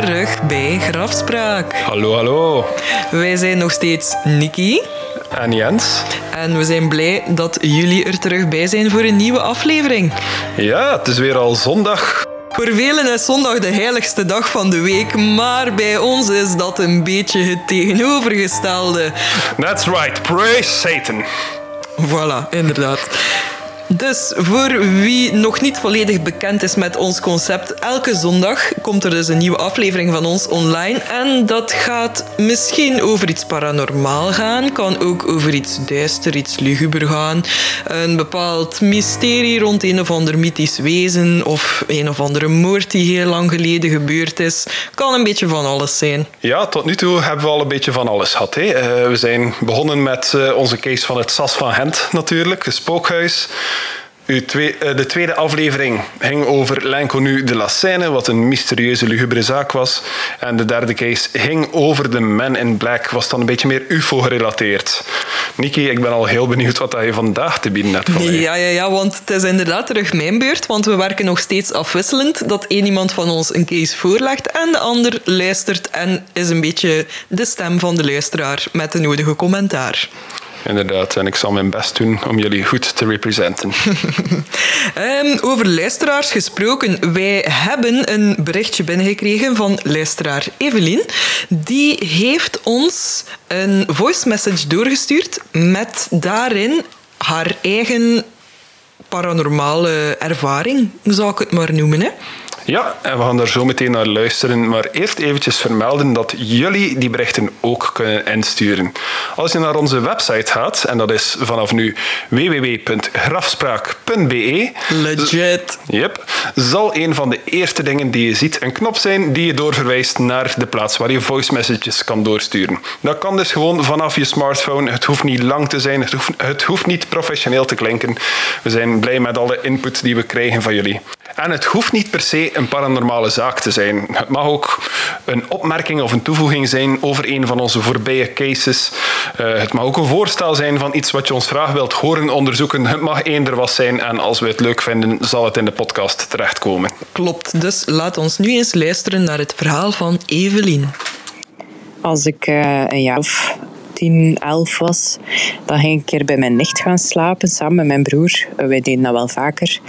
terug bij Grafspraak. Hallo, hallo. Wij zijn nog steeds Nikki. En Jens. En we zijn blij dat jullie er terug bij zijn voor een nieuwe aflevering. Ja, het is weer al zondag. Voor velen is zondag de heiligste dag van de week, maar bij ons is dat een beetje het tegenovergestelde. That's right, praise Satan. Voilà, inderdaad. Dus voor wie nog niet volledig bekend is met ons concept, elke zondag komt er dus een nieuwe aflevering van ons online. En dat gaat misschien over iets paranormaal gaan, kan ook over iets duister, iets luguber gaan. Een bepaald mysterie rond een of ander mythisch wezen of een of andere moord die heel lang geleden gebeurd is. Kan een beetje van alles zijn. Ja, tot nu toe hebben we al een beetje van alles gehad. Uh, we zijn begonnen met uh, onze case van het Sas van Gent natuurlijk, het spookhuis. Twee, de tweede aflevering ging over L'Inconnu de la Seine, wat een mysterieuze, lugubere zaak was. En de derde case ging over de Man in Black, was dan een beetje meer UFO-gerelateerd. Niki, ik ben al heel benieuwd wat je vandaag te bieden hebt van Ja, ja, ja, want het is inderdaad terug mijn beurt, want we werken nog steeds afwisselend. Dat één iemand van ons een case voorlegt en de ander luistert en is een beetje de stem van de luisteraar met de nodige commentaar. Inderdaad, en ik zal mijn best doen om jullie goed te representen. um, over luisteraars gesproken. Wij hebben een berichtje binnengekregen van luisteraar Evelien. Die heeft ons een voice message doorgestuurd met daarin haar eigen paranormale ervaring, zou ik het maar noemen. Hè? Ja, en we gaan daar zo meteen naar luisteren. Maar eerst eventjes vermelden dat jullie die berichten ook kunnen insturen. Als je naar onze website gaat, en dat is vanaf nu www.grafspraak.be. Legit. Yep. Zal een van de eerste dingen die je ziet een knop zijn die je doorverwijst naar de plaats waar je voice messages kan doorsturen. Dat kan dus gewoon vanaf je smartphone. Het hoeft niet lang te zijn, het hoeft, het hoeft niet professioneel te klinken. We zijn blij met alle input die we krijgen van jullie. En het hoeft niet per se een paranormale zaak te zijn. Het mag ook een opmerking of een toevoeging zijn over een van onze voorbije cases. Uh, het mag ook een voorstel zijn van iets wat je ons graag wilt horen onderzoeken. Het mag eender wat zijn en als we het leuk vinden, zal het in de podcast terechtkomen. Klopt, dus laat ons nu eens luisteren naar het verhaal van Evelien. Als ik uh, een jaar of 10, 11 was, dan ging ik een keer bij mijn nicht gaan slapen samen met mijn broer. Wij deden dat wel vaker.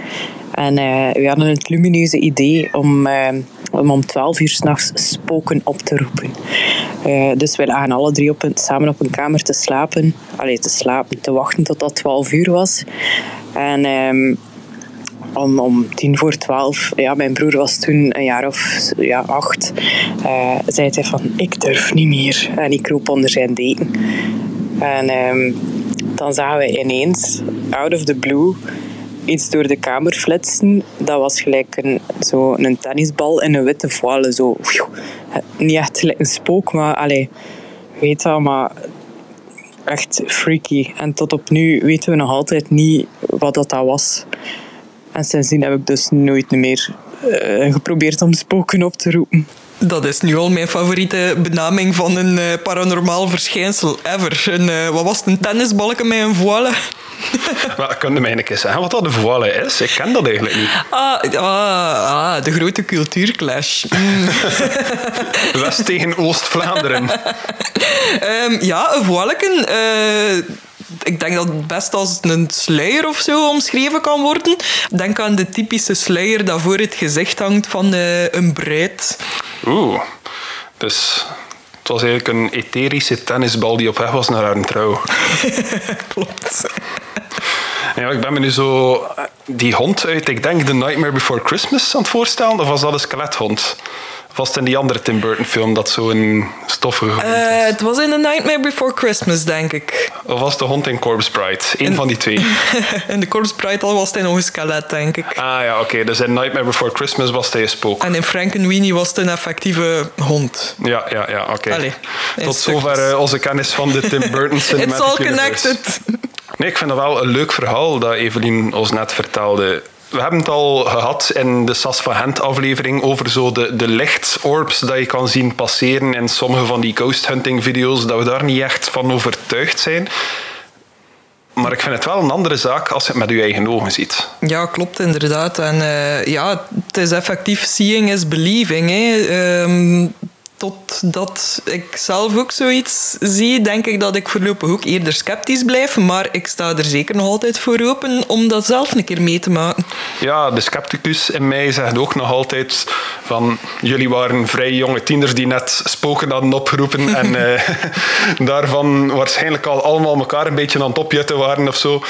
En uh, we hadden het lumineuze idee om, uh, om om 12 uur s'nachts spoken op te roepen. Dus we lagen alle drie op een, samen op een kamer te slapen. Allee, te slapen, te wachten tot dat 12 uur was. En um, om, om tien voor twaalf, ja, mijn broer was toen een jaar of ja, acht, uh, zei hij van, ik durf niet meer. En ik kroop onder zijn deken. En um, dan zagen we ineens, out of the blue, iets door de kamer flitsen. Dat was gelijk een, zo een tennisbal in een witte voile. Zo, niet echt een spook, maar allee, weet maar echt freaky. En tot op nu weten we nog altijd niet wat dat was. En sindsdien heb ik dus nooit meer uh, geprobeerd om spoken op te roepen. Dat is nu al mijn favoriete benaming van een uh, paranormaal verschijnsel ever. Een, uh, wat was het, een tennisbalken met een voile? maar kun je mij een keer zeggen wat dat een voile is? Ik ken dat eigenlijk niet. Ah, ah, ah de grote cultuurclash. Mm. West tegen Oost-Vlaanderen. um, ja, een voileken... Uh, ik denk dat het best als een sluier of zo omschreven kan worden. Denk aan de typische sluier dat voor het gezicht hangt van uh, een bruid. Oeh, dus het was eigenlijk een etherische tennisbal die op weg was naar haar trouw. Klopt. Ja, ik ben me nu zo die hond uit, ik denk The Nightmare Before Christmas aan het voorstellen, of was dat een skelethond? Vast in die andere Tim Burton film dat zo'n stoffige uh, Het was in The Nightmare Before Christmas, denk ik. Of was de hond in Corpse Bride? Eén van die twee. in de Corpse Bride al was hij nog een skelet, denk ik. Ah ja, oké. Okay. Dus in Nightmare Before Christmas was hij een spook. En in Frankenweenie was het een effectieve hond. Ja, ja, ja, oké. Okay. Tot zover uh, onze kennis van de Tim Burton Cinematic It's all connected. Nee, ik vind dat wel een leuk verhaal dat Evelien ons net vertelde we hebben het al gehad in de Sas van Gent aflevering over zo de, de lichtsorbs dat je kan zien passeren in sommige van die ghost hunting video's, dat we daar niet echt van overtuigd zijn. Maar ik vind het wel een andere zaak als je het met je eigen ogen ziet. Ja, klopt inderdaad. En uh, ja, het is effectief seeing is believing. Hè. Um, totdat ik zelf ook zoiets zie, denk ik dat ik voorlopig ook eerder sceptisch blijf. Maar ik sta er zeker nog altijd voor open om dat zelf een keer mee te maken. Ja, de scepticus in mij zegt ook nog altijd van jullie waren vrij jonge tieners die net spoken hadden opgeroepen en uh, daarvan waarschijnlijk al allemaal elkaar een beetje aan het opjutten waren of zo.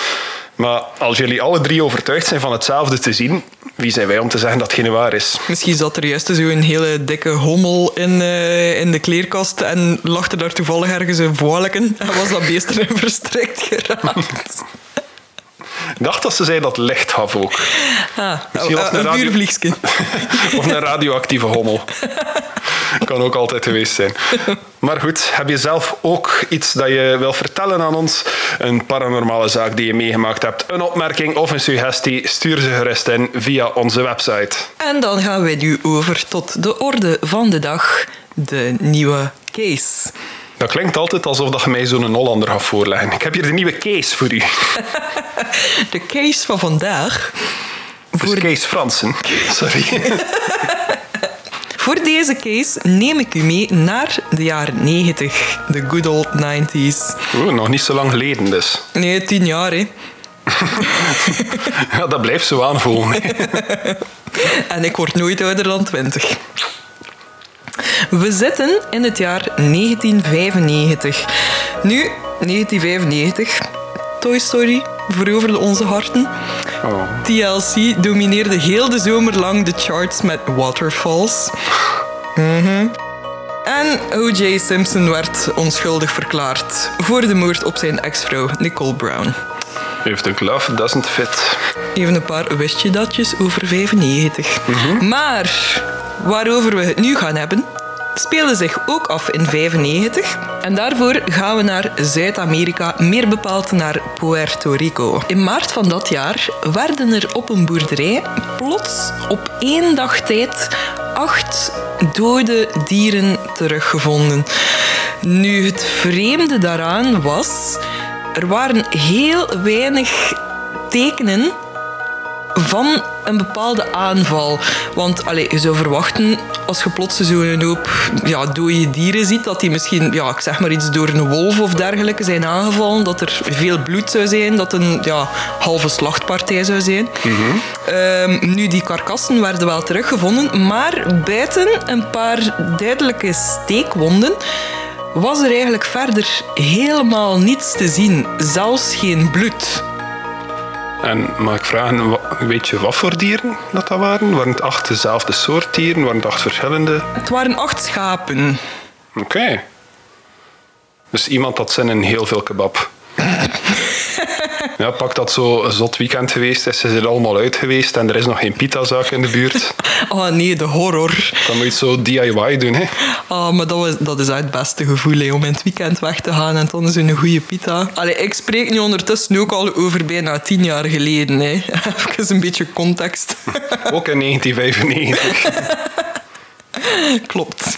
Maar als jullie alle drie overtuigd zijn van hetzelfde te zien, wie zijn wij om te zeggen dat het geen waar is? Misschien zat er juist zo'n hele dikke hommel in, uh, in de kleerkast en lag er daar toevallig ergens een voileken en was dat beest erin verstrikt geraakt. Ik dacht dat ze zei dat licht had ook. Ah, Misschien was een, een vuurvliegske. of een radioactieve hommel. kan ook altijd geweest zijn. Maar goed, heb je zelf ook iets dat je wil vertellen aan ons? Een paranormale zaak die je meegemaakt hebt, een opmerking of een suggestie? Stuur ze gerust in via onze website. En dan gaan we nu over tot de orde van de dag, de nieuwe case. Dat klinkt altijd alsof dat je mij zo'n Hollander gaat voorleggen. Ik heb hier de nieuwe case voor u. de case van vandaag. Voor... Case Fransen. Sorry. Voor deze case neem ik u mee naar de jaren 90, de good old 90s. Oeh, nog niet zo lang geleden dus. Nee, tien jaar hè. ja, dat blijft zo aanvoelen. en ik word nooit ouder dan 20. We zitten in het jaar 1995. Nu, 1995, Toy Story veroverde onze harten. Oh. TLC domineerde heel de zomer lang de charts met Waterfalls. Mm En O.J. Simpson werd onschuldig verklaard voor de moord op zijn ex-vrouw Nicole Brown. Heeft een love doesn't fit. Even een paar wist datjes over 95. Mhm. Maar waarover we het nu gaan hebben, speelde zich ook af in 95. En daarvoor gaan we naar Zuid-Amerika, meer bepaald naar Puerto Rico. In maart van dat jaar werden er op een boerderij plots op één dag tijd acht dode dieren teruggevonden. Nu, het vreemde daaraan was, er waren heel weinig tekenen van een bepaalde aanval. Want allez, je zou verwachten, als je plots zo'n hoop ja, dode dieren ziet, dat die misschien, ja, ik zeg maar iets, door een wolf of dergelijke zijn aangevallen, dat er veel bloed zou zijn, dat een ja, halve slachtpartij zou zijn. Mm nu, die karkassen werden wel teruggevonden, maar buiten een paar duidelijke steekwonden was er eigenlijk verder helemaal niets te zien, zelfs geen bloed. En mag ik vragen, weet je wat voor dieren dat, dat waren? Waren het acht dezelfde soort dieren? Waren het acht verschillende? Het waren acht schapen. Oké. Dus iemand had zin in heel veel kebab. Ja, pak dat zo zot weekend geweest is. Ze zijn allemaal uit geweest en er is nog geen pitazaak in de buurt. Oh nee, de horror. Dan moet je zo DIY doen, hè. Oh, maar dat, was, dat is het beste gevoel, hè, om in het weekend weg te gaan en dan is een goede pita. Allee, ik spreek nu ondertussen ook al over bijna tien jaar geleden. Hè. Even een beetje context. Ook in 1995. Klopt.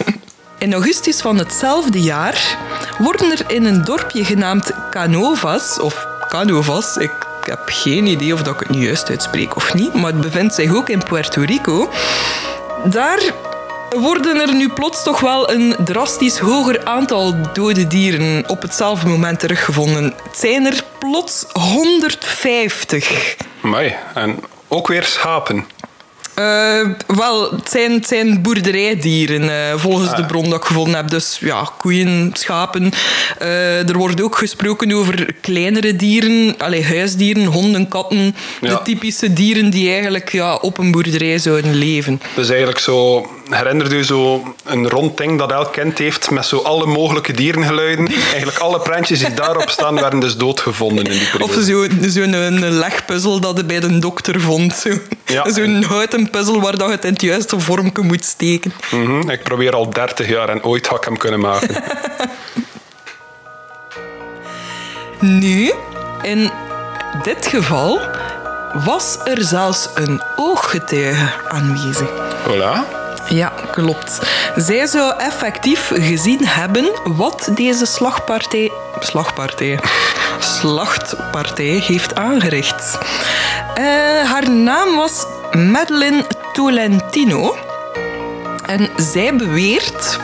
In augustus van hetzelfde jaar worden er in een dorpje genaamd Canovas, of Canovas, ik heb geen idee of dat ik het nu juist uitspreek of niet, maar het bevindt zich ook in Puerto Rico. Daar worden er nu plots toch wel een drastisch hoger aantal dode dieren op hetzelfde moment teruggevonden. Het zijn er plots 150. Mooi. En ook weer schapen. Uh, wel, het zijn, het zijn boerderijdieren, uh, volgens de ah. bron dat ik gevonden heb. Dus ja, koeien, schapen. Uh, er wordt ook gesproken over kleinere dieren, allez, huisdieren, honden, katten. De typische dieren die eigenlijk ja, op een boerderij zouden leven. Dus eigenlijk zo, herinnert u zo een rond ding dat elk kind heeft met zo alle mogelijke dierengeluiden. Eigenlijk alle prentjes die daarop staan werden dus doodgevonden in die periode. Of zo'n zo een legpuzzel dat je bij de dokter vond. Zo'n ja. zo houten puzzel waar dat je het in het juiste vormje moet steken. Mm Ik probeer al 30 jaar en ooit had ik hem kunnen maken. nu, in dit geval was er zelfs een ooggetuige aanwezig. Voilà. Ja, klopt. Zij zou effectief gezien hebben wat deze slagpartij... Slagpartij. slachtpartij heeft aangericht. Uh, haar naam was Madeline Tolentino. En zij beweert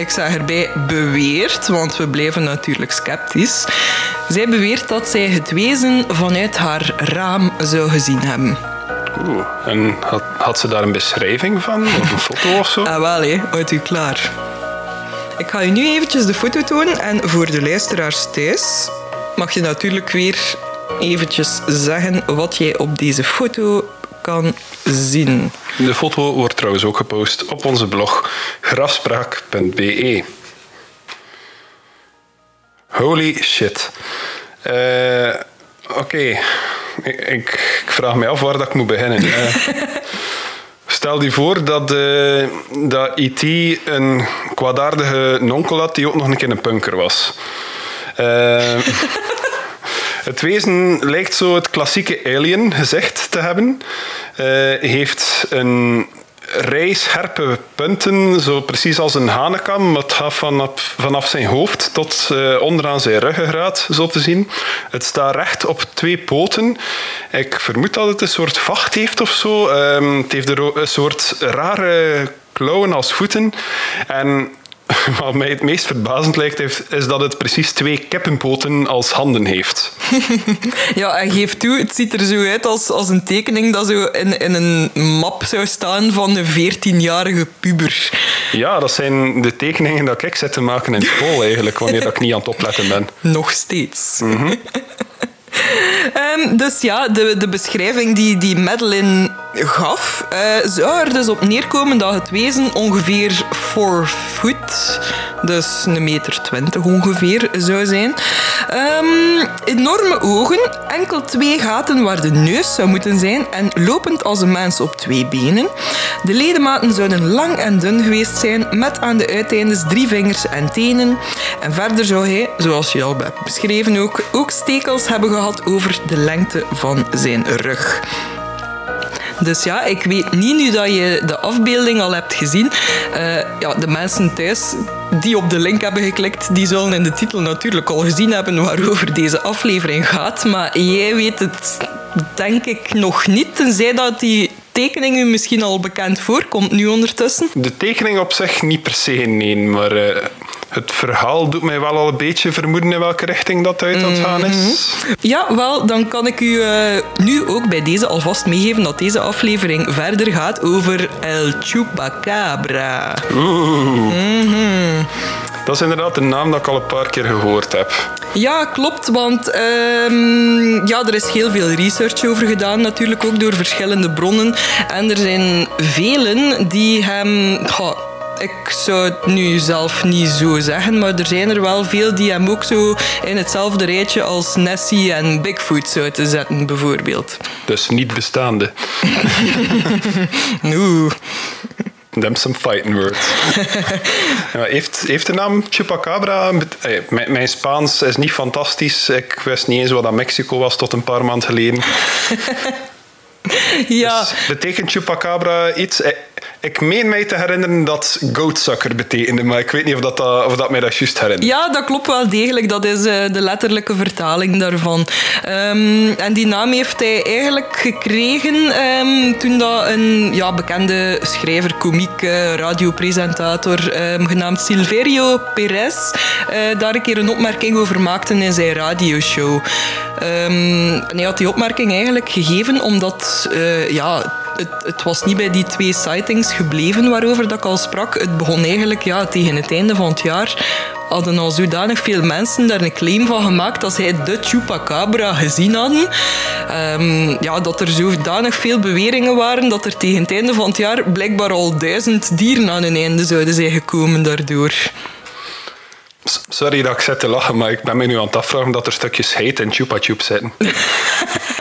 ik zeg erbij beweert, want we blijven natuurlijk sceptisch. Zij beweert dat zij het wezen vanuit haar raam zou gezien hebben. Oeh, en had, had ze daar een beschrijving van? Of een foto of zo? Ah, wel, hé. Houdt u klaar. Ik ga u nu eventjes de foto tonen en voor de luisteraars thuis mag je natuurlijk weer eventjes zeggen wat jij op deze foto kan zien. De foto wordt trouwens ook gepost op onze blog grafspraak.be. Holy shit. Uh, Oké, okay. Ik, ik, vraag me af waar dat ik moet beginnen. Stel je voor dat, uh, dat E.T. een kwaadaardige nonkel had die ook nog een keer een punker was. Het wezen lijkt zo het klassieke alien gezicht te hebben. Uh, heeft een rij scherpe punten, zo precies als een hanekam. Het gaat vanaf, vanaf zijn hoofd tot uh, onderaan zijn ruggengraat, zo te zien. Het staat recht op twee poten. Ik vermoed dat het een soort vacht heeft of zo. Um, het heeft een soort rare klauwen als voeten. En wat mij het meest verbazend lijkt, is dat het precies twee kippenpoten als handen heeft. ja, en geef toe, het ziet er zo uit als, als een tekening dat zo in, in een map zou staan van een 14-jarige puber. Ja, dat zijn de tekeningen dat ik zit te maken in school eigenlijk, wanneer ik niet aan het opletten ben. Nog steeds. Mm Um, dus ja, de, de beschrijving die, die Madeline gaf, uh, zou er dus op neerkomen dat het wezen ongeveer 4 foot, dus een meter 20 ongeveer, zou zijn. Um, enorme ogen, enkel twee gaten waar de neus zou moeten zijn en lopend als een mens op twee benen. De ledematen zouden lang en dun geweest zijn, met aan de uiteindes drie vingers en tenen. En verder zou hij, zoals je al hebt beschreven ook, ook stekels hebben gehad over de lengte van zijn rug. Dus ja, ik weet niet nu dat je de afbeelding al hebt gezien. Uh, ja, de mensen thuis die op de link hebben geklikt, die zullen in de titel natuurlijk al gezien hebben waarover deze aflevering gaat. Maar jij weet het denk ik nog niet, tenzij dat die tekening u misschien al bekend voorkomt nu ondertussen. De tekening op zich niet per se, nee, maar... Uh het verhaal doet mij wel al een beetje vermoeden in welke richting dat uit aan het gaan is. Mhm. Ja, wel, dan kan ik u uh, nu ook bij deze alvast meegeven dat deze aflevering verder gaat over El Chupacabra. Oeh. Mm Dat is inderdaad een naam dat ik al een paar keer gehoord heb. Ja, klopt, want um, ja, er is heel veel research over gedaan, natuurlijk ook door verschillende bronnen. En er zijn velen die hem ik zou het nu zelf niet zo zeggen, maar er zijn er wel veel die hem ook zo in hetzelfde rijtje als Nessie en Bigfoot zouden zetten, bijvoorbeeld. Dus niet bestaande. Oeh. Them some fighting words. heeft, heeft de naam Chupacabra... Mijn Spaans is niet fantastisch. Ik wist niet eens wat dat Mexico was tot een paar maanden geleden. ja. Dus betekent Chupacabra iets? Ik meen mij te herinneren dat goatsucker betekende, maar ik weet niet of dat, of dat mij dat juist herinnert. Ja, dat klopt wel degelijk. Dat is uh, de letterlijke vertaling daarvan. Um, en die naam heeft hij eigenlijk gekregen um, toen dat een ja, bekende schrijver, komiek, uh, radiopresentator um, genaamd Silverio Perez uh, daar een keer een opmerking over maakte in zijn radioshow. Um, hij had die opmerking eigenlijk gegeven omdat ja, het, het, was niet bij die twee sightings gebleven waarover dat ik al sprak. Het begon eigenlijk ja, tegen het einde van het jaar hadden al zodanig veel mensen daar een claim van gemaakt dat zij de Chupacabra gezien hadden. Um, ja, dat er zodanig veel beweringen waren dat er tegen het einde van het jaar blijkbaar al duizend dieren aan hun einde zouden zijn gekomen daardoor. Sorry dat ik zit te lachen, maar ik ben me nu aan het afvragen dat er stukjes heet in Chupa Chup zitten.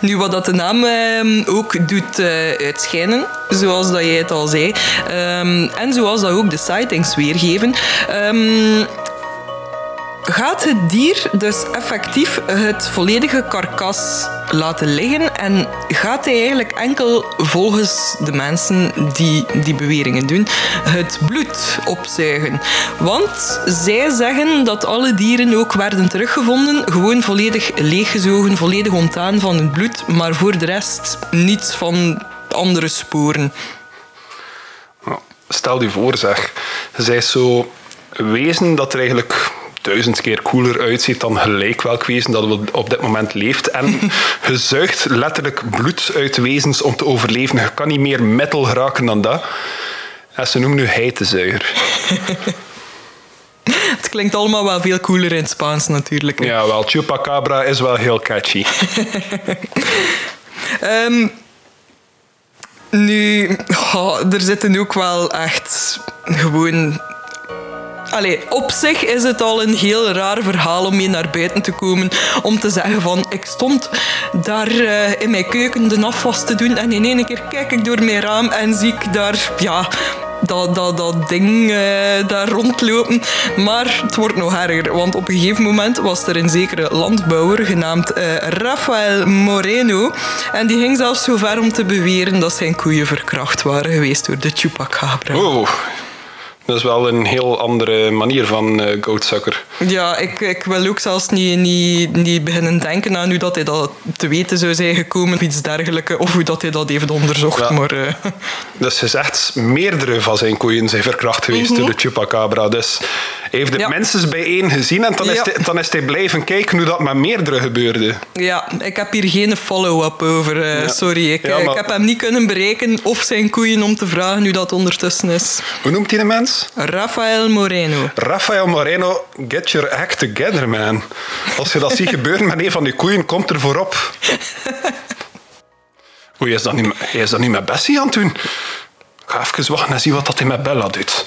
Nu, wat dat de naam ehm, ook doet uh, uitschijnen, zoals dat jij het al zei, um, en zoals dat ook de sightings weergeven. Um, gaat het dier dus effectief het volledige karkas laten liggen en gaat hij eigenlijk enkel volgens de mensen die die beweringen doen het bloed opzuigen. Want zij zeggen dat alle dieren ook werden teruggevonden, gewoon volledig leeggezogen, volledig ontdaan van het bloed, maar voor de rest niets van andere sporen. Stel je voor, zeg. Zij zo wezen dat er eigenlijk duizend keer cooler uitziet dan gelijk welk wezen dat op dit moment leeft. En je zuigt letterlijk bloed uit wezens om te overleven. Je kan niet meer metal geraken dan dat. En ze noemen nu heitezuiger. Het klinkt allemaal wel veel cooler in het Spaans natuurlijk. Ja, wel. Chupacabra is wel heel catchy. um, nu, oh, er zitten ook wel echt gewoon Allee, op zich is het al een heel raar verhaal om mee naar buiten te komen. Om te zeggen van, ik stond daar uh, in mijn keuken de afwas te doen en in één keer kijk ik door mijn raam en zie ik daar, ja, dat, dat, dat ding uh, daar rondlopen. Maar het wordt nog erger, want op een gegeven moment was er een zekere landbouwer genaamd uh, Rafael Moreno. En die ging zelfs zo ver om te beweren dat zijn koeien verkracht waren geweest door de chupacabra. Oh. Dat is wel een heel andere manier van uh, goatsucker. Ja, ik, ik wil ook zelfs niet, niet, niet beginnen denken aan hoe dat hij dat te weten zou zijn gekomen of iets dergelijks, of hoe dat hij dat heeft onderzocht. Ja. Maar, uh... Dus is echt meerdere van zijn koeien zijn verkracht geweest mm -hmm. door de chupacabra. Dus heeft het ja. minstens bij één gezien en dan, ja. is hij, dan is hij blijven kijken hoe dat met meerdere gebeurde. Ja, ik heb hier geen follow-up over. Uh, ja. Sorry, ik, maar... ik heb hem niet kunnen bereiken of zijn koeien om te vragen hoe dat ondertussen is. Hoe noemt hij de mens? Rafael Moreno. Rafael Moreno, get your act together, man. Als je dat ziet gebeuren met een van die koeien, komt er voorop. Oei, is dat niet, is dat niet met Bessie aan het doen? Ik ga even wachten en zien wat dat hij met Bella doet.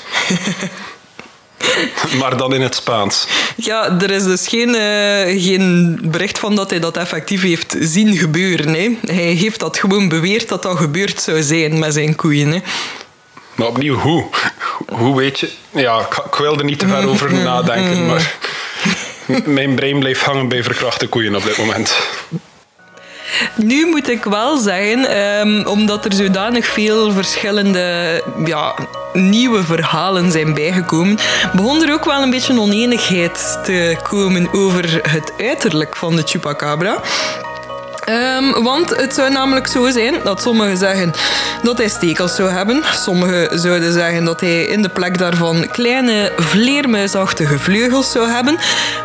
maar dan in het Spaans. Ja, er is dus geen, uh, geen bericht van dat hij dat effectief heeft zien gebeuren. Hè. Hij heeft dat gewoon beweerd dat dat gebeurd zou zijn met zijn koeien. Hè. Maar opnieuw, hoe? Hoe weet je? Ja, ik, ik wil er niet te ver over nadenken, maar mijn brein bleef hangen bij verkrachte koeien op dit moment. Nu moet ik wel zeggen, um, omdat er zodanig veel verschillende ja, nieuwe verhalen zijn bijgekomen, begon er ook wel een beetje oneenigheid te komen over het uiterlijk van de chupacabra. Um, want het zou namelijk zo zijn dat sommigen zeggen dat hij stekels zou hebben. Sommigen zouden zeggen dat hij in de plek daarvan kleine vleermuisachtige vleugels zou hebben.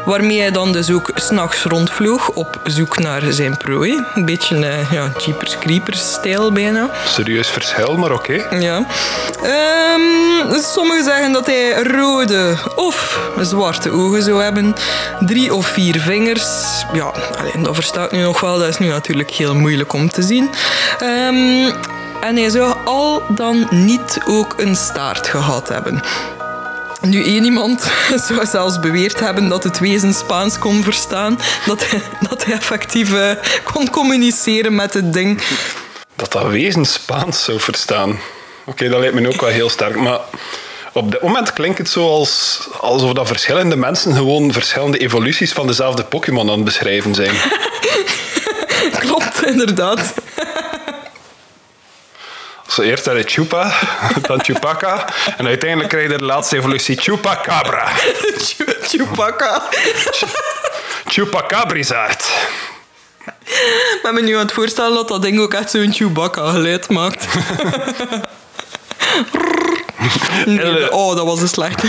Waarmee hij dan dus ook s'nachts rondvloog op zoek naar zijn prooi. Een beetje uh, ja, Jeepers Creepers stijl bijna. Serieus verschil, maar oké. Okay. Ja. Um, sommigen zeggen dat hij rode of zwarte ogen zou hebben. Drie of vier vingers. Ja, alleen, dat verstaat nu nog wel. Dat is nu natuurlijk heel moeilijk om te zien. Um, en hij zou al dan niet ook een staart gehad hebben. Nu, één iemand zou zelfs beweerd hebben dat het wezen Spaans kon verstaan. Dat hij, dat hij effectief uh, kon communiceren met het ding. Dat dat wezen Spaans zou verstaan. Oké, okay, dat lijkt me ook wel heel sterk. Maar op dit moment klinkt het zo als, alsof dat verschillende mensen gewoon verschillende evoluties van dezelfde Pokémon aan het beschrijven zijn. Inderdaad. Zo eerst had je Chupa, dan Chupacca. En uiteindelijk krijg je de laatste evolutie Chupacabra. Chupacca. Chupacabrizard. Ik ben me nu aan het voorstellen dat dat ding ook echt zo'n Chewbacca geluid maakt. nee, oh, dat was een slechte.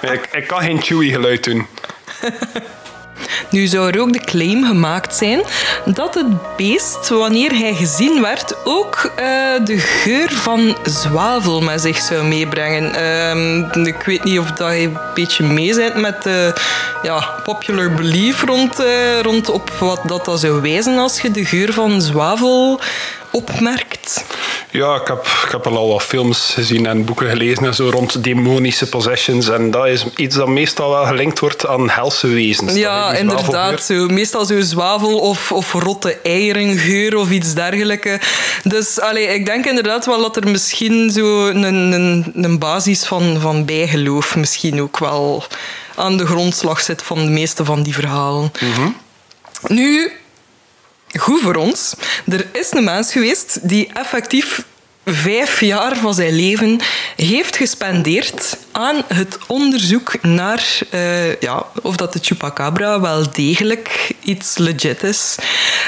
ik, ik kan geen Chewie geluid doen. Nu zou er ook de claim gemaakt zijn dat het beest, wanneer hij gezien werd, ook uh, de geur van zwavel met zich zou meebrengen. Uh, ik weet niet of dat je een beetje mee bent met de ja, popular belief rond, uh, rond op wat dat, dat zou wijzen als je de geur van zwavel opmerkt. Ja, ik heb, ik heb al wat films gezien en boeken gelezen en zo rond demonische possessions. En dat is iets dat meestal wel gelinkt wordt aan helse wezens. Ja, inderdaad. Zo, meestal zo zwavel of, of rotte eierengeur of iets dergelijks. Dus allee, ik denk inderdaad wel dat er misschien zo een, een, een basis van, van bijgeloof misschien ook wel aan de grondslag zit van de meeste van die verhalen. Mhm. Nu, goed voor ons. Er is een mens geweest die effectief vijf jaar van zijn leven heeft gespendeerd aan het onderzoek naar eh, ja, of dat de chupacabra wel degelijk iets legit is.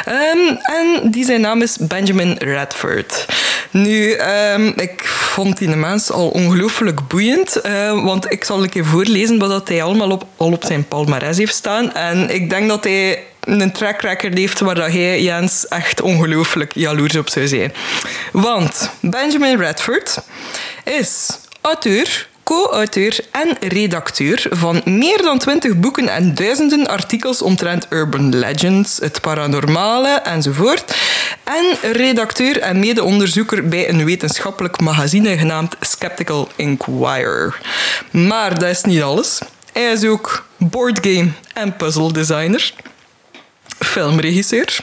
Ehm, en die zijn naam is Benjamin Radford. Nu, ehm, ik vond die mens al ongelooflijk boeiend, eh, want ik zal een keer voorlezen wat hij allemaal op, al op zijn palmarès heeft staan. En ik denk dat hij een track record heeft waar dat hij, Jens, echt ongelooflijk jaloers op zou zijn. Want Benjamin Radford is auteur, co-auteur en redacteur van meer dan twintig boeken en duizenden artikels omtrent urban legends, het paranormale enzovoort. En redacteur en mede-onderzoeker bij een wetenschappelijk magazine genaamd Skeptical Inquirer. Maar dat is niet alles. Hij is ook boardgame en puzzle designer filmregisseur,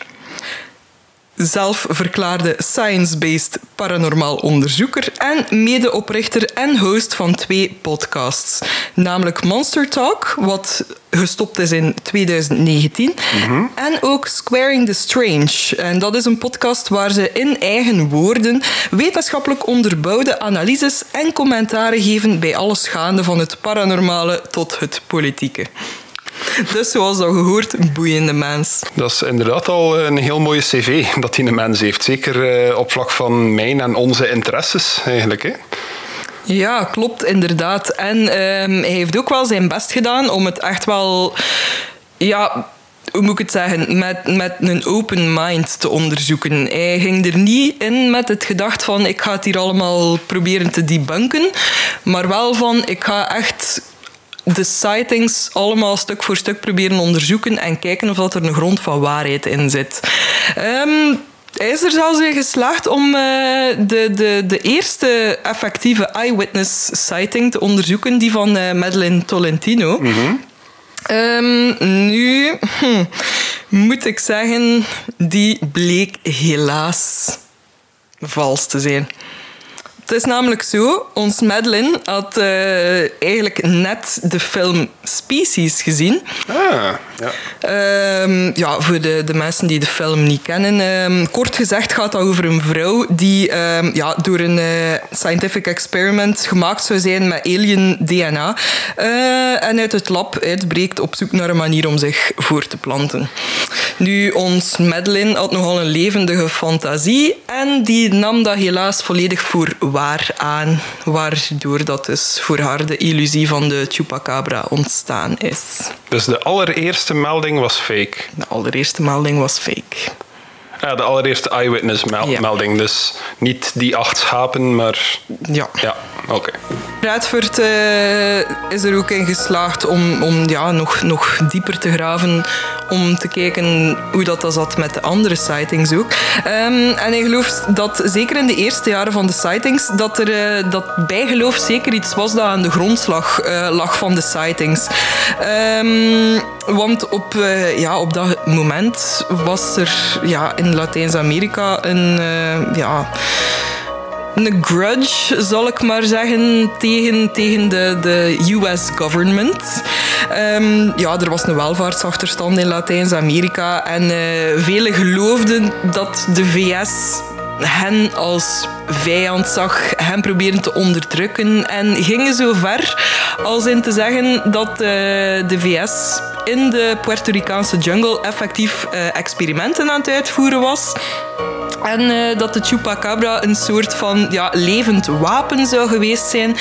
zelfverklaarde science-based paranormaal onderzoeker en medeoprichter en host van twee podcasts. Namelijk Monster Talk, wat gestopt is in 2019, en ook Squaring the Strange. En dat is een podcast waar ze in eigen woorden wetenschappelijk onderbouwde analyses en commentaren geven bij alles gaande van het paranormale tot het politieke. Dus zoals al gehoord, een boeiende mens. Dat is inderdaad al een heel mooie cv dat die een mens heeft. Zeker eh, op vlak van mijn en onze interesses eigenlijk. Hè? Ja, klopt, inderdaad. En ehm, hij heeft ook wel zijn best gedaan om het echt wel... Ja, hoe moet ik het zeggen, met, met een open mind te onderzoeken. Hij ging er niet in met het gedacht van ik ga het hier allemaal proberen te debunken, maar wel van ik ga echt de sightings allemaal stuk voor stuk proberen onderzoeken en kijken of dat er een grond van waarheid in zit. Ehm, hij is er zelfs in geslaagd om uh, de, de, de eerste effectieve eyewitness sighting te onderzoeken, die van uh, Madeline Tolentino. Um, nu hm, moet ik zeggen, die bleek helaas vals te zijn. Het is namelijk zo, ons Madeline had uh, eigenlijk net de film Species gezien. Ah, ja. Um, ja, voor de, de mensen die de film niet kennen. Um, kort gezegd gaat dat over een vrouw die um, ja, door een uh, scientific experiment gemaakt zou zijn met alien DNA. Uh, en uit het lab uitbreekt op zoek naar een manier om zich voor te planten. Nu, ons Madeline had nogal een levendige fantasie en die nam dat helaas volledig voor waar aan, waardoor dat dus voor haar de illusie van de chupacabra ontstaan is. Dus de allereerste melding was fake. De allereerste melding was fake. Ja, de allereerste eyewitness mel Ja. melding. Dus niet die acht schapen, maar... Ja. Ja, oké. Radford eh, is er ook in geslaagd om, om ja, nog, nog dieper te graven. Om te kijken hoe dat, dat zat met de andere sightings ook. Ehm, en hij gelooft dat zeker in de eerste jaren van de sightings... dat, er, eh, dat bijgeloof zeker iets was dat aan de grondslag eh, lag van de sightings. Ehm, want op, ja, op dat moment was er ja, in Latijns-Amerika een... eh, ja, een grudge, zal ik maar zeggen, tegen, tegen de, de US government. Ehm, ja, er was een welvaartsachterstand in Latijns-Amerika en eh, velen geloofden dat de VS hen als vijand zag, hen proberen te onderdrukken en gingen zo ver als in te zeggen dat eh, de VS in de Puerto Ricaanse jungle effectief eh, experimenten aan het uitvoeren was. En eh, dat de chupacabra een soort van ja, levend wapen zou geweest zijn,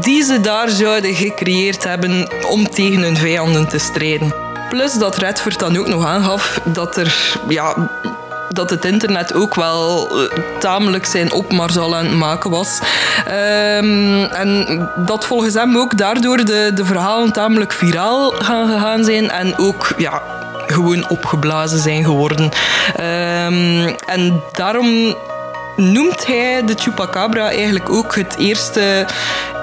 die ze daar zouden gecreëerd hebben om tegen hun vijanden te strijden. Plus dat Redford dan ook nog aangaf dat er ja, dat het internet ook wel eh, tamelijk zijn opmars al aan het maken was. Ehm, en dat volgens hem ook daardoor de, de verhalen tamelijk viraal gaan gegaan zijn en ook ja, gewoon opgeblazen zijn geworden. Ehm, en daarom noemt hij de chupacabra eigenlijk ook het eerste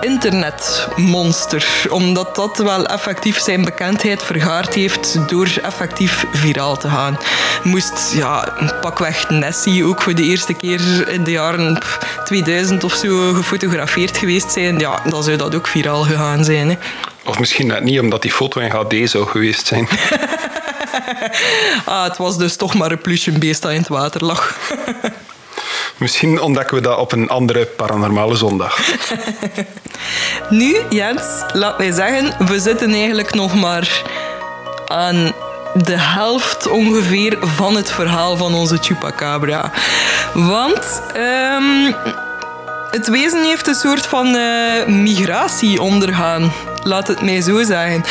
internetmonster. Omdat dat wel effectief zijn bekendheid vergaard heeft door effectief viraal te gaan. Moest ja, pakweg Nessie ook voor de eerste keer in de jaren 2000 of zo gefotografeerd geweest zijn, ja, dan zou dat ook viraal gegaan zijn. Hè. Of misschien net niet, omdat die foto in HD zou geweest zijn. ah, het was dus toch maar een plusjebeest dat in het water lag. Misschien ontdekken we dat op een andere paranormale zondag. nu, Jens, laat mij zeggen, we zitten eigenlijk nog maar aan de helft ongeveer van het verhaal van onze Chupacabra. Want um, het wezen heeft een soort van uh, migratie ondergaan. Laat het mij zo zeggen.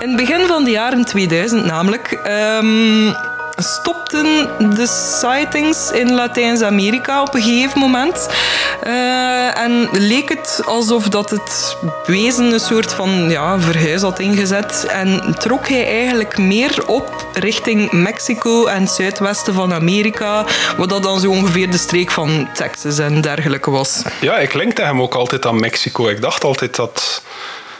In het begin van de jaren 2000 namelijk... Um, stopten de sightings in Latijns-Amerika op een gegeven moment. Uh, en leek het alsof dat het wezen een soort van ja, verhuis had ingezet. En trok hij eigenlijk meer op richting Mexico en het zuidwesten van Amerika. Wat dat dan zo ongeveer de streek van Texas en dergelijke was. Ja, ik linkte hem ook altijd aan Mexico. Ik dacht altijd dat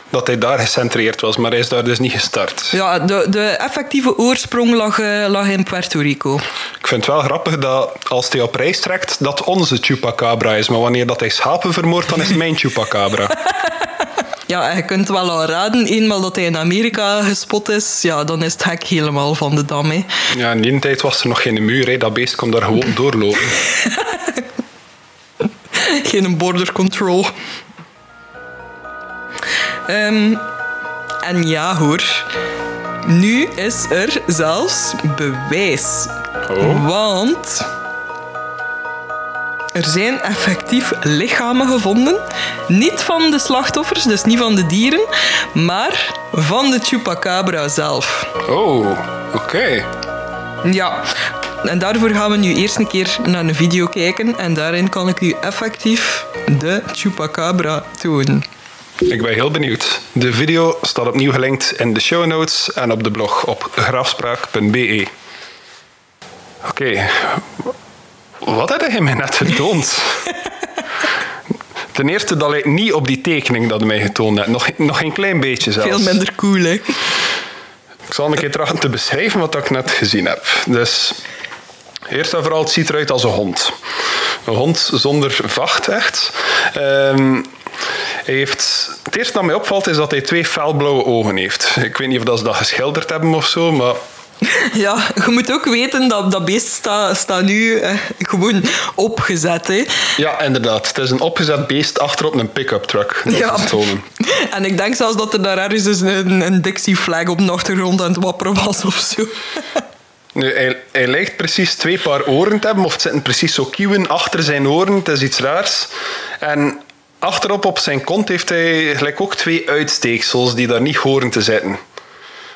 dat hij daar gecentreerd was, maar hij is daar dus niet gestart. Ja, de, de effectieve oorsprong lag, uh, lag in Puerto Rico. Ik vind het wel grappig dat als hij op reis trekt, dat onze chupacabra is. Maar wanneer dat hij schapen vermoordt, dan is het mijn chupacabra. Ja, je kunt wel al raden, eenmaal dat hij in Amerika gespot is, ja, dan is het hek helemaal van de dam. Hè. Ja, in die tijd was er nog geen muur, hè. dat beest kon daar gewoon doorlopen. geen border control. Um, en ja hoor, nu is er zelfs bewijs. Oh. Want er zijn effectief lichamen gevonden. Niet van de slachtoffers, dus niet van de dieren, maar van de chupacabra zelf. Oh, oké. Ja, en daarvoor gaan we nu eerst een keer naar een video kijken. En daarin kan ik u effectief de chupacabra tonen. Ik ben heel benieuwd. De video staat opnieuw gelinkt in de show notes en op de blog op grafspraak.be. Oké, wat heb je mij net getoond? Ten eerste, dat lijkt niet op die tekening dat je mij getoond hebt. Nog, nog een klein beetje zelfs. Veel minder cool, hè? Ik zal een keer trachten te beschrijven wat ik net gezien heb. Dus, eerst en vooral, het ziet eruit als een hond. Een hond zonder vacht, echt. Um, hij heeft, het eerste dat mij opvalt is dat hij twee felblauwe ogen heeft. Ik weet niet of dat ze dat geschilderd hebben of zo, maar ja, je moet ook weten dat dat beest staat sta nu eh, gewoon opgezet. Hè. Ja, inderdaad. Het is een opgezet beest achterop een pick-up truck. Ja. En ik denk zelfs dat er daar ergens dus een, een Dixie-flag op de achtergrond aan het wapperen was of zo. Nu, hij, hij lijkt precies twee paar oren te hebben, of het zitten precies zo kieuwen achter zijn oren. Het is iets raars. En Achterop op zijn kont heeft hij gelijk ook twee uitsteeksels die daar niet horen te zitten.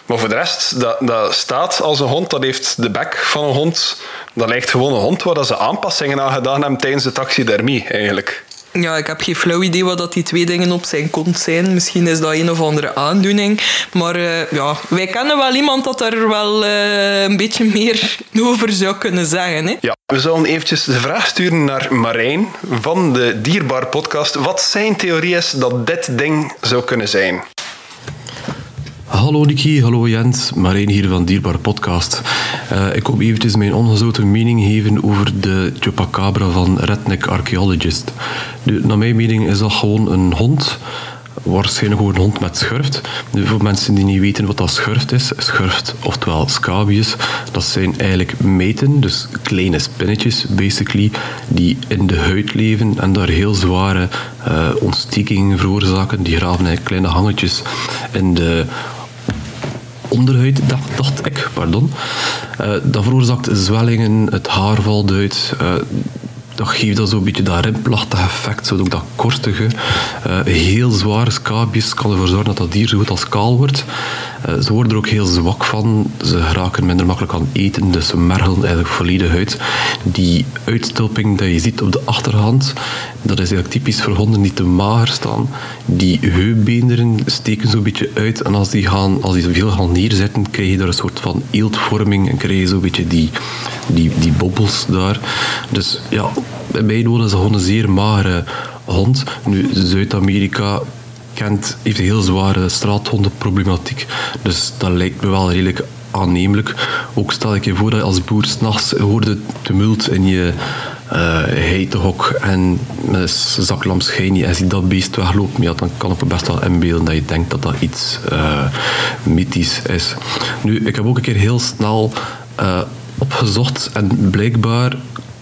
Maar voor de rest, dat, dat staat als een hond, dat heeft de bek van een hond. Dat lijkt gewoon een hond waar ze aanpassingen aan gedaan hebben tijdens de taxidermie, eigenlijk. Ja, ik heb geen flauw idee wat dat die twee dingen op zijn kont zijn. Misschien is dat een of andere aandoening. Maar uh, ja, wij kennen wel iemand dat er wel uh, een beetje meer over zou kunnen zeggen. Hè? Ja, we zullen eventjes de vraag sturen naar Marijn van de Dierbaar podcast. Wat zijn theorieën dat dit ding zou kunnen zijn? Hallo Nicky, hallo Jens, Marijn hier van Dierbaar Podcast. Uh, ik kom eventjes mijn ongezouten mening geven over de Chupacabra van Redneck Archaeologist. Nu, naar mijn mening is dat gewoon een hond waarschijnlijk ook een hond met schurft. voor mensen die niet weten wat dat schurft is, schurft, oftewel scabies, dat zijn eigenlijk meten, dus kleine spinnetjes, basically, die in de huid leven en daar heel zware uh, ontstekingen veroorzaken. Die graven eigenlijk kleine hangetjes in de onderhuid, dacht, dacht ik, pardon. Uh, dat veroorzaakt zwellingen, het haar valt uit. Uh, dat geeft dat zo'n beetje dat rimplachtig effect, zo ook dat kortige. Uh, heel zware scabies kan ervoor zorgen dat dat dier zo goed als kaal wordt. Uh, ze worden er ook heel zwak van. Ze raken minder makkelijk aan eten, dus ze mergelen eigenlijk volledig uit. Die uitstulping die je ziet op de achterhand, dat is eigenlijk typisch voor honden die te mager staan. Die heupbeenderen steken zo'n beetje uit en als die, gaan, als die veel gaan neerzetten, krijg je daar een soort van eeltvorming en krijg je zo'n beetje die, die, die bobbels daar. Dus ja, bij mij is gewoon een zeer magere hond. Nu, Zuid-Amerika kent, heeft een heel zware straathondenproblematiek. Dus dat lijkt me wel redelijk aannemelijk. Ook stel ik je voor dat je als boer s'nachts hoorde tumult in je uh, heitehok en met een zaklamp schijn en ziet dat beest weglopen, ja, dan kan ik me best wel inbeelden dat je denkt dat dat iets uh, mythisch is. Nu, ik heb ook een keer heel snel uh, opgezocht en blijkbaar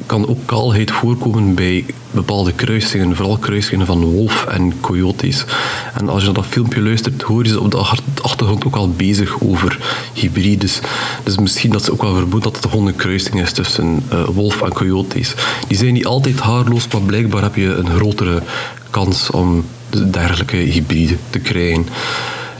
kan ook kaalheid voorkomen bij bepaalde kruisingen, vooral kruisingen van wolf en coyotes. En als je dat filmpje luistert, hoor je ze op de achtergrond ook al bezig over hybrides. Dus misschien dat ze ook wel vermoeden dat het gewoon een kruising is tussen uh, wolf en coyotes. Die zijn niet altijd haarloos, maar blijkbaar heb je een grotere kans om dergelijke hybride te krijgen.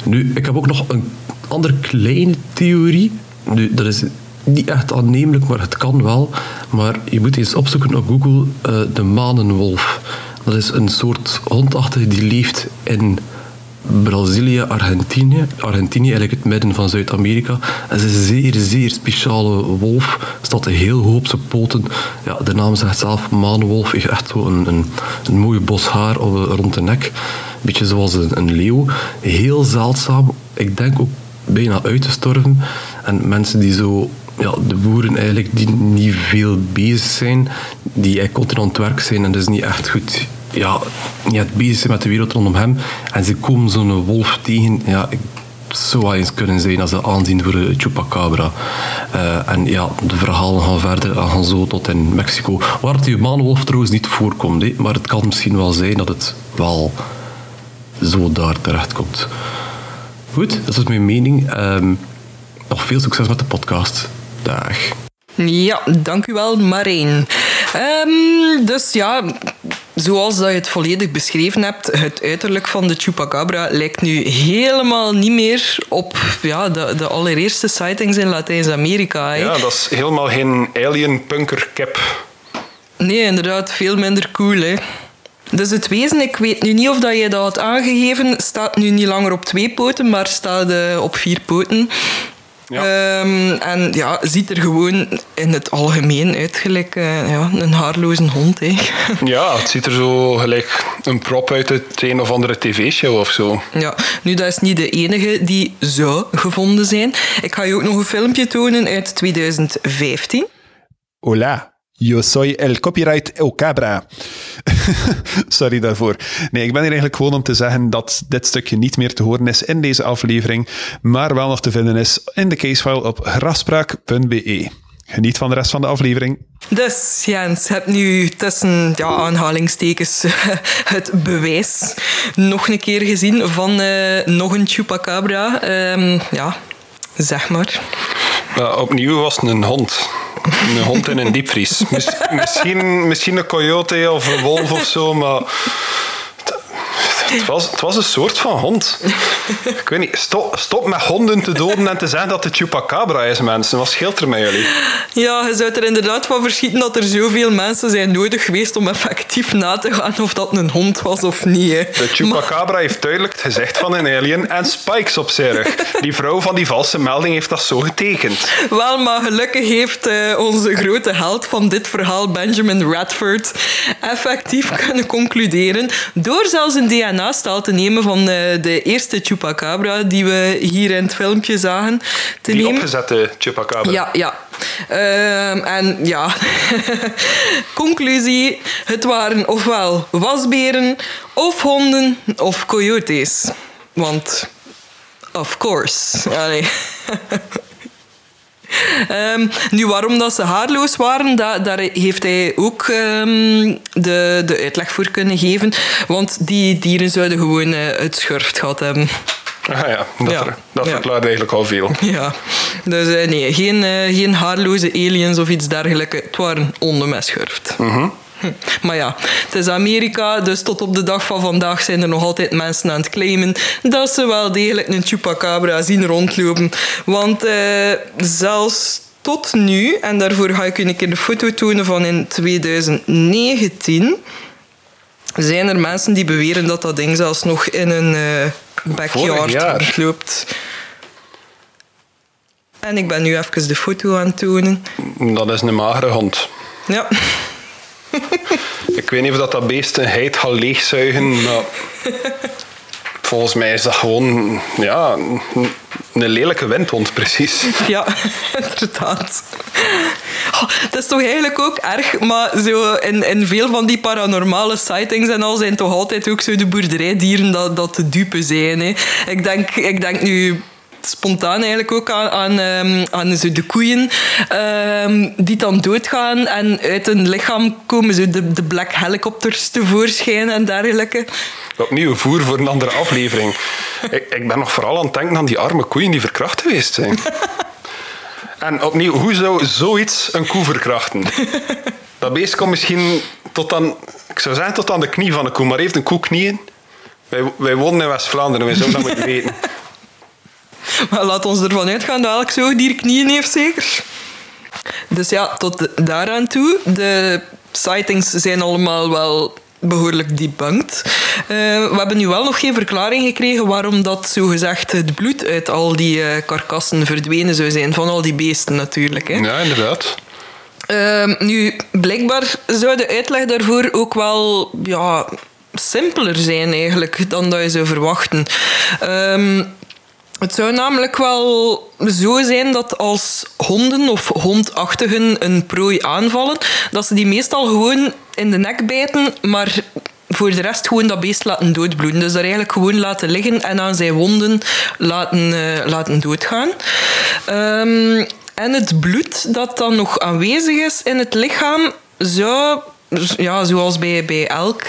Nu, ik heb ook nog een andere kleine theorie. Nu, dat is niet echt aannemelijk, maar het kan wel. Maar je moet eens opzoeken op Google uh, de manenwolf. Dat is een soort hondachtige die leeft in Brazilië, Argentinië. Argentinië, eigenlijk het midden van Zuid-Amerika. Het is een zeer, zeer speciale wolf. Staat heel hoog op zijn poten. Ja, de naam zegt zelf, manenwolf. Heeft echt zo een, een, een mooie bos haar rond de nek. Een beetje zoals een, een leeuw. Heel zeldzaam. Ik denk ook bijna uitgestorven. En mensen die zo ja, de boeren eigenlijk die niet veel bezig zijn, die eigenlijk continu aan het werk zijn en dus niet echt goed ja, niet bezig zijn met de wereld rondom hem. En ze komen zo'n wolf tegen. Ja, zou eens kunnen zijn als ze aanzien voor de Chupacabra. Uh, en ja, de verhalen gaan verder en gaan zo tot in Mexico. Waar die manenwolf trouwens niet voorkomt, maar het kan misschien wel zijn dat het wel zo daar terecht komt. Goed, dat is mijn mening. Um, nog veel succes met de podcast. Ja, dank u wel, Marijn. Um, dus ja, zoals dat je het volledig beschreven hebt, het uiterlijk van de Chupacabra lijkt nu helemaal niet meer op ja, de, de allereerste sightings in Latijns-Amerika. Ja, dat is helemaal geen alien punker cap. Nee, inderdaad, veel minder cool. Hè. Dus het wezen, ik weet nu niet of dat je dat had aangegeven, staat nu niet langer op twee poten, maar staat uh, op vier poten. Ja. Um, en ja, ziet er gewoon in het algemeen uit gelijk uh, ja, een haarloze hond. Ja, het ziet er zo gelijk een prop uit het een of andere tv-show of zo. Ja, nu dat is niet de enige die zou gevonden zijn. Ik ga je ook nog een filmpje tonen uit 2015. Hola, Yo soy el copyright El Cabra. Sorry daarvoor. Nee, ik ben hier eigenlijk gewoon om te zeggen dat dit stukje niet meer te horen is in deze aflevering, maar wel nog te vinden is in de casefile op grafspraak.be. Geniet van de rest van de aflevering. Dus Jens, heb nu tussen ja, aanhalingstekens het bewijs nog een keer gezien van uh, nog een chupacabra. Um, ja, zeg maar. Uh, opnieuw was het een hond. Een hond in een diepvries. misschien, misschien een coyote of een wolf of zo, maar het was, het was een soort van hond. Ik weet niet, stop, stop met honden te doden en te zeggen dat het chupacabra is, mensen. Wat scheelt er met jullie? Ja, je zou er inderdaad van verschieten dat er zoveel mensen zijn nodig geweest om effectief na te gaan of dat een hond was of niet. Hè. De chupacabra heeft duidelijk het gezicht van een alien en spikes op zijn rug. Die vrouw van die valse melding heeft dat zo getekend. Wel, maar gelukkig heeft uh, onze grote held van dit verhaal, Benjamin Radford, effectief kunnen concluderen door zelfs een DNA DNA-staal te nemen van de, de eerste chupacabra die we hier in het filmpje zagen. Te die nemen. opgezette chupacabra. Ja, ja. Uh, en ja, conclusie: het waren ofwel wasberen, of honden, of coyotes. Want, of course. Allee. Um, nu, waarom dat ze haarloos waren, dat, daar heeft hij ook um, de, de uitleg voor kunnen geven. Want die dieren zouden gewoon uh, het schurft gehad hebben. Ah ja, dat, ja. Dat ja. verklaart eigenlijk al veel. Ja, dus uh, nee, geen, uh, geen haarloze aliens of iets dergelijks. Het waren honden met schurft. Mm -hmm. Hm. Maar ja, het is Amerika, dus tot op de dag van vandaag zijn er nog altijd mensen aan het claimen dat ze wel degelijk een chupacabra zien rondlopen. Want eh, zelfs tot nu, en daarvoor ga ik u een keer de foto tonen van in 2019, zijn er mensen die beweren dat dat ding zelfs nog in een uh, backyard rondloopt. En ik ben nu even de foto aan het tonen. Dat is een magere hond. Ja. Ik weet niet of dat, dat beest een heid gaat leegzuigen, volgens mij is dat gewoon ja, een- een lelijke windhond, precies. Ja, inderdaad. Oh, het is toch eigenlijk ook erg, maar zo in, in veel van die paranormale sightings en al zijn toch altijd ook zo de boerderijdieren dat, dat de dupe zijn. Hè. Ik, denk, ik denk nu spontaan eigenlijk ook aan, aan, ehm, aan zo de koeien ehm, die dan doodgaan en uit hun lichaam komen zo de, de black helicopters tevoorschijn en dergelijke. Opnieuw voer voor een andere aflevering. ik, ik ben nog vooral aan het denken aan die arme koeien die verkracht geweest zijn. En opnieuw, hoe zou zoiets een koe verkrachten? Dat beest komt misschien tot aan, ik zou zeggen tot aan de knie van de koe, maar heeft een koe knieën? Wij, wij wonen in West-Vlaanderen, wij zouden dat moeten weten. Maar laat ons ervan uitgaan dat elk zoogdier knieën heeft, zeker? Dus ja, tot daaraan toe. De sightings zijn allemaal wel behoorlijk debunked. Eh, we hebben nu wel nog geen verklaring gekregen waarom dat zogezegd het bloed uit al die eh, karkassen verdwenen zou zijn. Van al die beesten natuurlijk. Hè. Ja, inderdaad. Ehm, nu, blijkbaar zou de uitleg daarvoor ook wel ja, simpeler zijn eigenlijk dan dat je zou verwachten. Ehm, het zou namelijk wel zo zijn dat als honden of hondachtigen een prooi aanvallen, dat ze die meestal gewoon in de nek bijten, maar voor de rest gewoon dat beest laten doodbloeden. Dus daar eigenlijk gewoon laten liggen en aan zijn wonden laten, eh, laten doodgaan. Ehm, en het bloed dat dan nog aanwezig is in het lichaam zou, ja, zoals bij, bij elk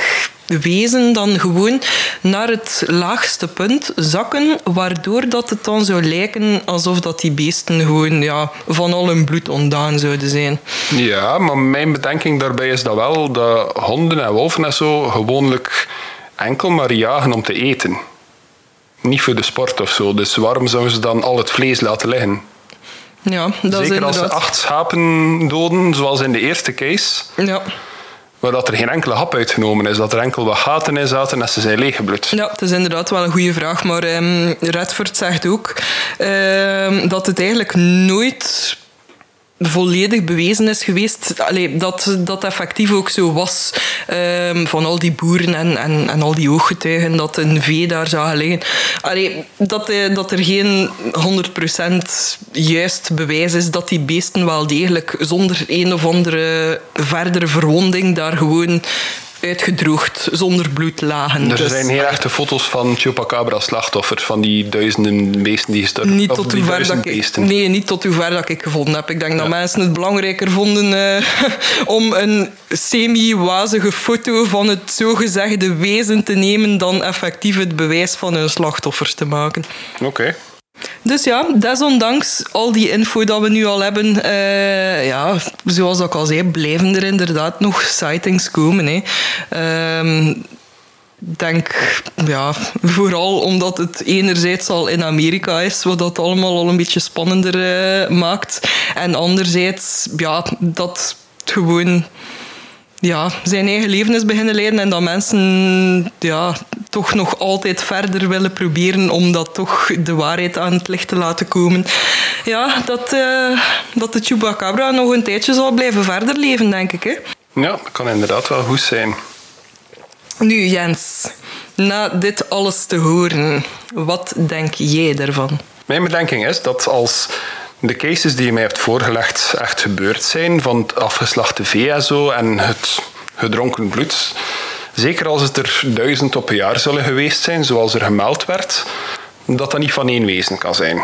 wezen, dan gewoon naar het laagste punt zakken, waardoor dat het dan zou lijken alsof dat die beesten gewoon ja, van al hun bloed ontdaan zouden zijn. Ja, maar mijn bedenking daarbij is dat wel dat honden en wolven en zo gewoonlijk enkel maar jagen om te eten. Niet voor de sport of zo. Dus waarom zouden ze dan al het vlees laten liggen? Ja, dat is Zeker als ze acht schapen doden, zoals in de eerste case, Ja. Waar dat er geen enkele hap uitgenomen is, dat er enkel wat gaten in zaten en ze zijn leeggebloed. Ja, het is inderdaad wel een goede vraag. Maar ehm, Redford zegt ook ehm, dat het eigenlijk nooit volledig bewezen is geweest allee, dat dat effectief ook zo was ehm, van al die boeren en, en, al die ooggetuigen dat een vee daar zagen liggen. Allee, dat, eh, dat er geen 100% juist bewijs is dat die beesten wel degelijk zonder een of andere verdere verwonding daar gewoon uitgedroogd, zonder bloed lagen. Er Dus- zijn heel echte foto's van Chupacabra slachtoffers, van die duizenden beesten die gestorven Niet tot die hoe ver dat ik, nee, niet tot hoe ver dat ik gevonden heb. Ik denk dat mensen het belangrijker vonden eh, om een semi-wazige foto van het zogezegde wezen te nemen dan effectief het bewijs van hun slachtoffers te maken. Oké. Dus ja, desondanks al die info dat we nu al hebben, eh, ja, zoals ik al zei, blijven er inderdaad nog sightings komen. Hè. Ehm, ik denk, ja, vooral omdat het enerzijds al in Amerika is, wat dat allemaal al een beetje spannender eh, maakt. En anderzijds, ja, dat gewoon ja, zijn eigen leven is beginnen leiden en dat mensen ja, toch nog altijd verder willen proberen om dat toch de waarheid aan het licht te laten komen. Ja, dat, eh, dat de Chupacabra nog een tijdje zal blijven verder leven, denk ik. Hè? Ja, dat kan inderdaad wel goed zijn. Nu, Jens, na dit alles te horen, wat denk jij daarvan? Mijn bedenking is dat als de cases die je mij hebt voorgelegd echt gebeurd zijn, van het afgeslachte vee en zo, en het gedronken bloed, zeker als het er duizend op een jaar zullen geweest zijn, zoals er gemeld werd, dat dat niet van één wezen kan zijn.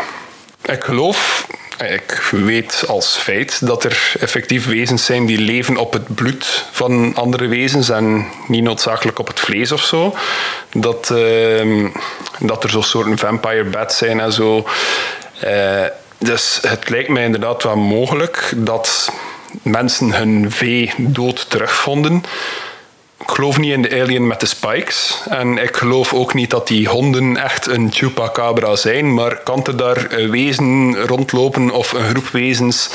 Ik geloof, ik weet als feit dat er effectief wezens zijn die leven op het bloed van andere wezens en niet noodzakelijk op het vlees of zo. Dat, ehm, dat er zo'n soorten vampire bats zijn en zo. Eh, dus het lijkt mij inderdaad wel mogelijk dat mensen hun vee dood terugvonden. Ik geloof niet in de alien met de spikes. En ik geloof ook niet dat die honden echt een chupacabra zijn. Maar kan er daar wezen rondlopen of een groep wezens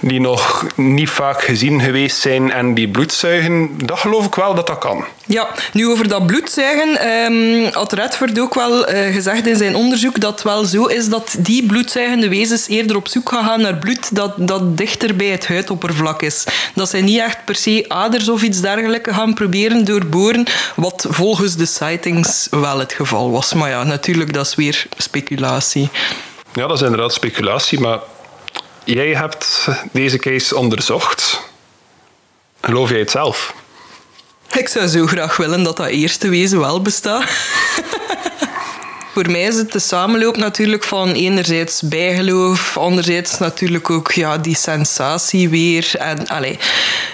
die nog niet vaak gezien geweest zijn en die bloed zuigen, dat geloof ik wel dat dat kan. Ja, nu over dat bloedzuigen um, had Redford ook wel uh, gezegd in zijn onderzoek dat het wel zo is dat die bloedzuigende wezens eerder op zoek gaan, gaan naar bloed dat, dat dichter bij het huidoppervlak is. Dat zij niet echt per se aders of iets dergelijks gaan proberen doorboren, wat volgens de sightings wel het geval was. Maar ja, natuurlijk, dat is weer speculatie. Ja, dat is inderdaad speculatie, maar jij hebt deze case onderzocht. Geloof jij het zelf? Ik zou zo graag willen dat dat eerste wezen wel bestaat. Voor mij is het de samenloop natuurlijk van enerzijds bijgeloof, anderzijds natuurlijk ook ja, die sensatie weer. En allee,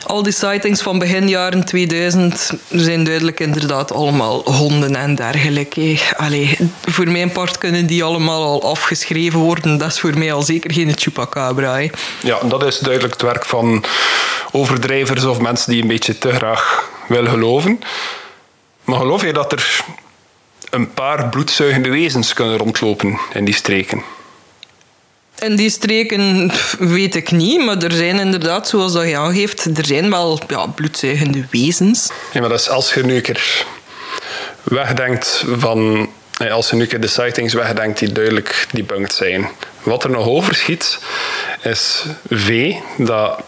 al die sightings van begin jaren 2000 zijn duidelijk inderdaad allemaal honden en dergelijke. Allee, voor mijn part kunnen die allemaal al afgeschreven worden. Dat is voor mij al zeker geen chupacabra. Ja, dat is duidelijk het werk van overdrijvers of mensen die een beetje te graag willen geloven. Maar geloof je dat er een paar bloedzuigende wezens kunnen rondlopen in die streken? In die streken weet ik niet, maar er zijn inderdaad, zoals dat je aangeeft, er zijn wel ja, bloedzuigende wezens. Ja, maar dat is als je nu een keer wegdenkt van... Als je nu een keer de sightings wegdenkt die duidelijk debunked zijn. Wat er nog overschiet, is V, dat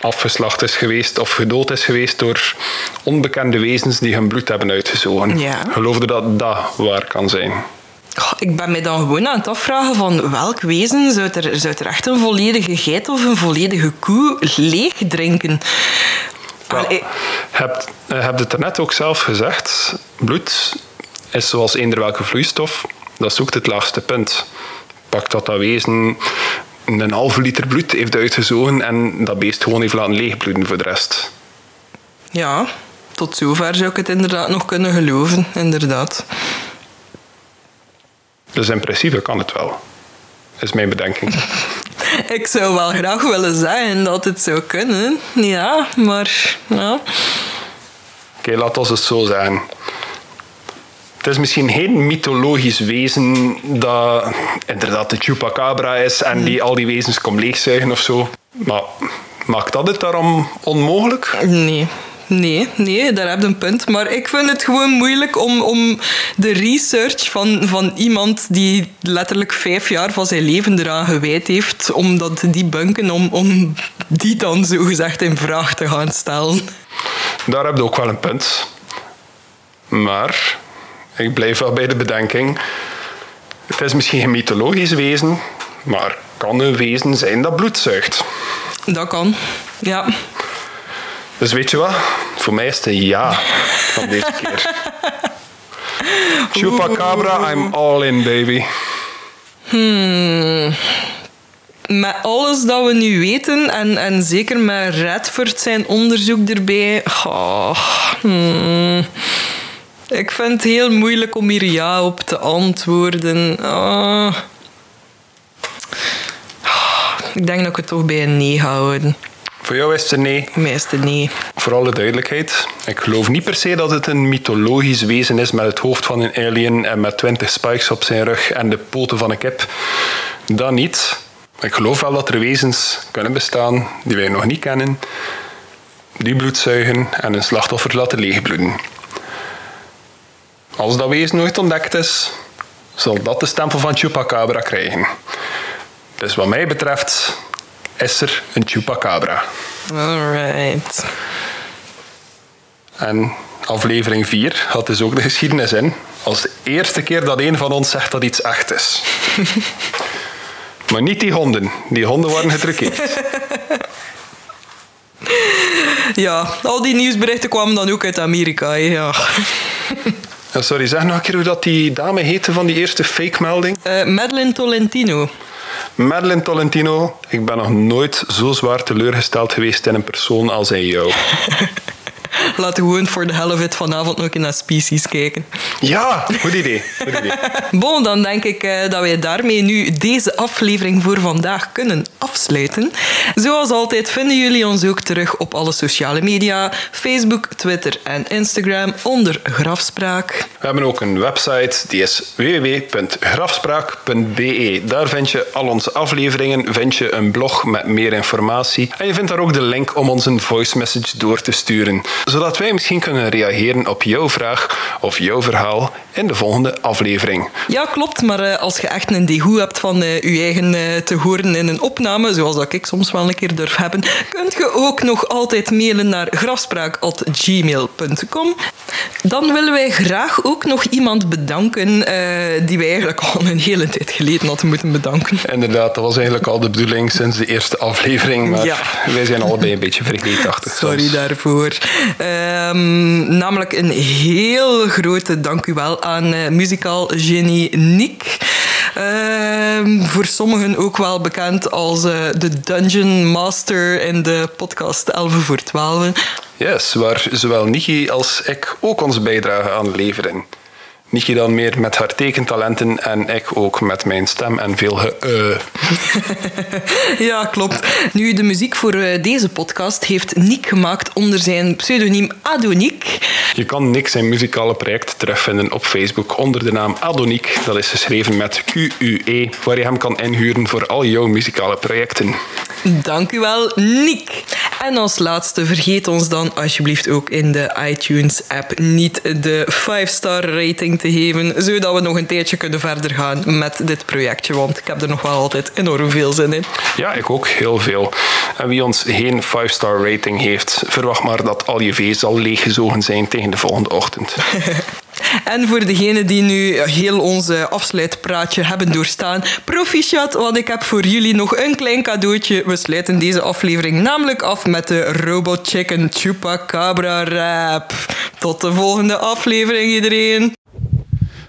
afgeslacht is geweest of gedood is geweest door onbekende wezens die hun bloed hebben uitgezogen. Ja. Geloofde dat dat waar kan zijn? ik ben mij dan gewoon aan het afvragen van welk wezen zou er, zou er echt een volledige geit of een volledige koe leeg drinken? Wel, hebt, eh, heb het er net ook zelf gezegd. Bloed is zoals eender welke vloeistof. Dat zoekt het laagste punt. Pak dat dat wezen een halve liter bloed heeft uitgezogen en dat beest gewoon heeft laten leegbloeden voor de rest. Ja, tot zover zou ik het inderdaad nog kunnen geloven, inderdaad. Dus in principe kan het wel, is mijn bedenking. ik zou wel graag willen zeggen dat het zou kunnen, ja, maar ja. Oké, okay, laat het zo zijn. Het is misschien geen mythologisch wezen dat inderdaad de chupacabra is en die al die wezens komt leegzuigen of zo. Maar maakt dat het daarom onmogelijk? Nee. Nee, nee, daar heb je een punt. Maar ik vind het gewoon moeilijk om, om de research van, van iemand die letterlijk vijf jaar van zijn leven eraan gewijd heeft, om dat die bunken, om, om die dan zogezegd in vraag te gaan stellen. Daar heb je ook wel een punt. Maar ik blijf wel bij de bedenking. Het is misschien geen mythologisch wezen, maar kan een wezen zijn dat bloed zuigt. Dat kan, ja. Dus weet je wat? Voor mij is het een ja van deze keer. Chupacabra, I'm all in, baby. Hmm. Met alles dat we nu weten, en, en zeker met Redford zijn onderzoek erbij... Oh, hmm. Ik vind het heel moeilijk om hier ja op te antwoorden. Oh. Ik denk dat ik het toch bij een nee ga houden. Voor jou is het een nee? Voor mij is het nee. Voor alle duidelijkheid, ik geloof niet per se dat het een mythologisch wezen is met het hoofd van een alien en met twintig spikes op zijn rug en de poten van een kip. Dat niet. Ik geloof wel dat er wezens kunnen bestaan die wij nog niet kennen, die bloed zuigen en een slachtoffer laten leegbloeden. Als dat wezen nooit ontdekt is, zal dat de stempel van Chupacabra krijgen. Dus wat mij betreft is er een Chupacabra. Alright. En aflevering 4 had dus ook de geschiedenis in. Als de eerste keer dat een van ons zegt dat iets echt is. maar niet die honden. Die honden worden getruckeerd. ja, al die nieuwsberichten kwamen dan ook uit Amerika. Ja. Sorry, zeg nog een keer hoe dat die dame heette van die eerste fake-melding. Uh, Madeline Tolentino. Madeline Tolentino, ik ben nog nooit zo zwaar teleurgesteld geweest in een persoon als in jou. Laten we gewoon voor de helft vanavond nog in naar Species kijken. Ja, goed idee. Goed idee. Bon, dan denk ik eh, dat wij daarmee nu deze aflevering voor vandaag kunnen afsluiten. Zoals altijd vinden jullie ons ook terug op alle sociale media: Facebook, Twitter en Instagram onder Grafspraak. We hebben ook een website, die is www.grafspraak.be. Daar vind je al onze afleveringen, vind je een blog met meer informatie. En je vindt daar ook de link om ons een voice message door te sturen, zodat wij misschien kunnen reageren op jouw vraag of jouw verhaal in de volgende aflevering. Ja, klopt. Maar eh, als je echt een degoe hebt van eh, je eigen eh, te horen in een opname, zoals dat ik soms wel een keer durf hebben, kunt je ook nog altijd mailen naar grafspraak.gmail.com. Dan willen wij graag ook nog iemand bedanken die wij eigenlijk al een hele tijd geleden hadden moeten bedanken. Inderdaad, dat was eigenlijk al de bedoeling sinds de eerste aflevering, maar Ja. wij zijn allebei een beetje vergeetachtig. Sorry soms. daarvoor. Ehm, namelijk een heel grote dank u wel aan eh, muzikaal genie Nick. Ehm, voor sommigen ook wel bekend als eh, de Dungeon Master in de podcast 11 voor 12. Yes, waar zowel Niki als ik ook onze bijdrage aan leveren. Niki dan meer met haar tekentalenten en ik ook met mijn stem en veel ge... eh. Ja, klopt. Nu, de muziek voor eh, deze podcast heeft Nick gemaakt onder zijn pseudoniem Adoniek. Je kan Nick zijn muzikale project terugvinden op Facebook onder de naam Adoniek. Dat is geschreven met Q-U-E, waar je hem kan inhuren voor al jouw muzikale projecten. Dank u wel, Nick. En als laatste, vergeet ons dan alsjeblieft ook in de iTunes-app niet de 5-star rating te geven, zodat we nog een tijdje kunnen verder gaan met dit projectje, want ik heb er nog wel altijd enorm veel zin in. Ja, ik ook heel veel. En wie ons geen 5-star rating heeft, verwacht maar dat al je vee zal leeggezogen zijn tegen de volgende ochtend. En voor degenen die nu heel onze afsluitpraatje hebben doorstaan, proficiat, want ik heb voor jullie nog een klein cadeautje. We sluiten deze aflevering namelijk af met de Robot Chicken Chupacabra rap. Tot de volgende aflevering, iedereen.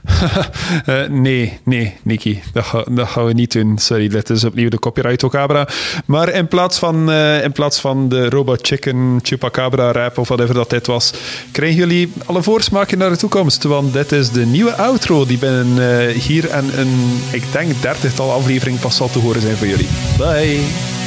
Eh, nee, nee, Niki, dat, ga- dat gaan we niet doen. Sorry, dit is opnieuw de copyright Ocabra. Maar in plaats van, eh, in plaats van de Robot Chicken Chupacabra rap of whatever dat dit was, krijgen jullie alle voorsmaken naar de toekomst. Want dit is de nieuwe outro die binnen eh, hier en een, ik denk, dertigtal aflevering pas zal te horen zijn voor jullie. Bye!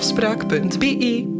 Grafspraak.be